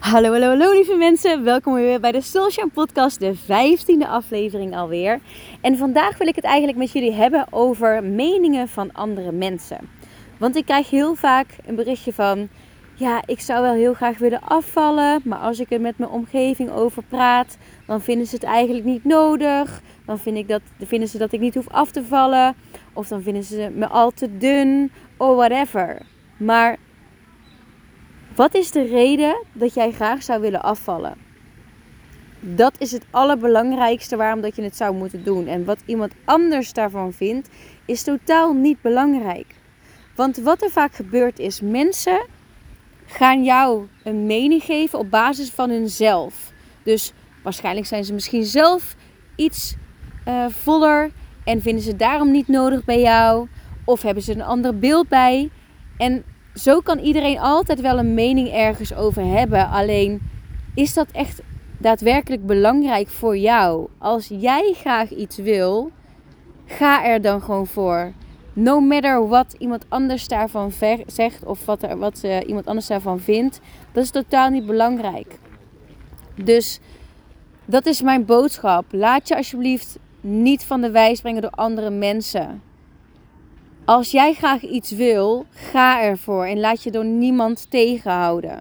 Hallo, hallo, hallo lieve mensen. Welkom weer bij de Soulshine Podcast, de vijftiende aflevering alweer. En vandaag wil ik het eigenlijk met jullie hebben over meningen van andere mensen. Want ik krijg heel vaak een berichtje van... Ja, ik zou wel heel graag willen afvallen, maar als ik er met mijn omgeving over praat, dan vinden ze het eigenlijk niet nodig. Dan vind ik dat, vinden ze dat ik niet hoef af te vallen. Of dan vinden ze me al te dun, of whatever. Maar wat is de reden dat jij graag zou willen afvallen? Dat is het allerbelangrijkste waarom dat je het zou moeten doen. En wat iemand anders daarvan vindt, is totaal niet belangrijk. Want wat er vaak gebeurt is, mensen gaan jou een mening geven op basis van hunzelf. Dus waarschijnlijk zijn ze misschien zelf iets uh, voller en vinden ze daarom niet nodig bij jou. Of hebben ze een ander beeld bij. En zo kan iedereen altijd wel een mening ergens over hebben. Alleen is dat echt daadwerkelijk belangrijk voor jou? Als jij graag iets wil, ga er dan gewoon voor. No matter wat iemand anders daarvan zegt of wat, er, wat uh, iemand anders daarvan vindt, dat is totaal niet belangrijk. Dus dat is mijn boodschap. Laat je alsjeblieft niet van de wijs brengen door andere mensen. Als jij graag iets wil, ga ervoor en laat je door niemand tegenhouden.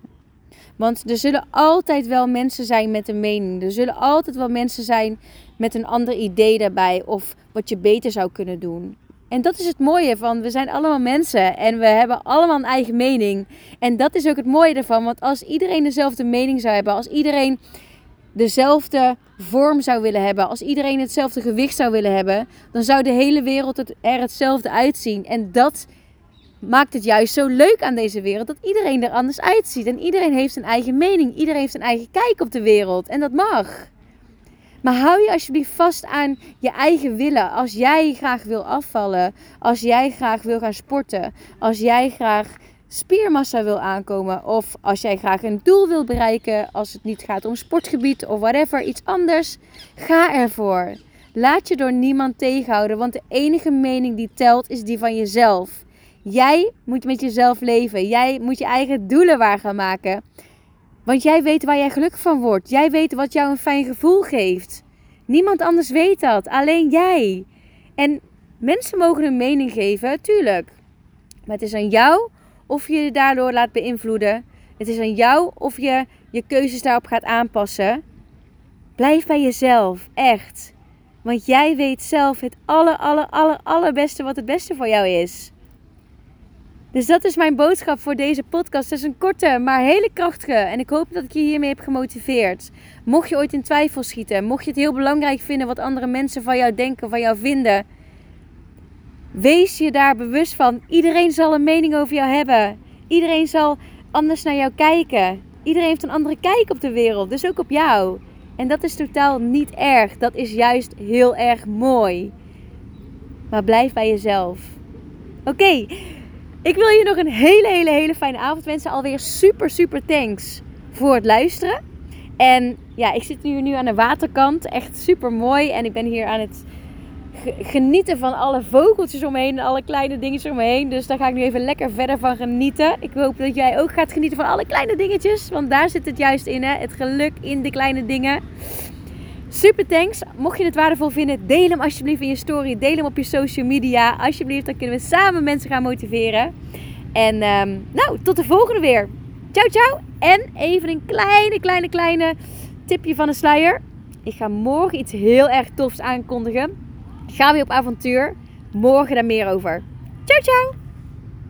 Want er zullen altijd wel mensen zijn met een mening. Er zullen altijd wel mensen zijn met een ander idee daarbij of wat je beter zou kunnen doen. En dat is het mooie van, we zijn allemaal mensen en we hebben allemaal een eigen mening. En dat is ook het mooie ervan, want als iedereen dezelfde mening zou hebben, als iedereen dezelfde vorm zou willen hebben, als iedereen hetzelfde gewicht zou willen hebben, dan zou de hele wereld er hetzelfde uitzien. En dat maakt het juist zo leuk aan deze wereld, dat iedereen er anders uitziet. En iedereen heeft een eigen mening, iedereen heeft een eigen kijk op de wereld. En dat mag. Maar hou je alsjeblieft vast aan je eigen willen. Als jij graag wil afvallen, als jij graag wil gaan sporten, als jij graag spiermassa wil aankomen. Of als jij graag een doel wil bereiken, als het niet gaat om sportgebied of whatever, iets anders, ga ervoor. Laat je door niemand tegenhouden, want de enige mening die telt is die van jezelf. Jij moet met jezelf leven. Jij moet je eigen doelen waar gaan maken. Want jij weet waar jij gelukkig van wordt. Jij weet wat jou een fijn gevoel geeft. Niemand anders weet dat, alleen jij. En mensen mogen een mening geven, tuurlijk. Maar het is aan jou of je je daardoor laat beïnvloeden. Het is aan jou of je je keuzes daarop gaat aanpassen. Blijf bij jezelf, echt. Want jij weet zelf het aller, aller, aller, allerbeste wat het beste voor jou is. Dus dat is mijn boodschap voor deze podcast. Het is een korte, maar hele krachtige. En ik hoop dat ik je hiermee heb gemotiveerd. Mocht je ooit in twijfel schieten, mocht je het heel belangrijk vinden wat andere mensen van jou denken, van jou vinden Wees je daar bewust van. Iedereen zal een mening over jou hebben. Iedereen zal anders naar jou kijken. Iedereen heeft een andere kijk op de wereld, dus ook op jou. En dat is totaal niet erg. Dat is juist heel erg mooi. Maar blijf bij jezelf. Oké, ik wil je nog een hele, hele, hele fijne avond wensen. Alweer super, super thanks voor het luisteren. En ja, ik zit nu, nu aan de waterkant. Echt super mooi. En ik ben hier aan het genieten van alle vogeltjes omheen en alle kleine dingetjes omheen. Dus daar ga ik nu even lekker verder van genieten. Ik hoop dat jij ook gaat genieten van alle kleine dingetjes. Want daar zit het juist in, hè? het geluk in de kleine dingen. Super thanks. Mocht je het waardevol vinden, deel hem alsjeblieft in je story. Deel hem op je social media. Alsjeblieft, dan kunnen we samen mensen gaan motiveren. En um, nou, tot de volgende weer. Ciao, ciao. En even een kleine, kleine, kleine tipje van de sluier. Ik ga morgen iets heel erg tofs aankondigen. Ga weer op avontuur. Morgen daar meer over. Ciao, ciao!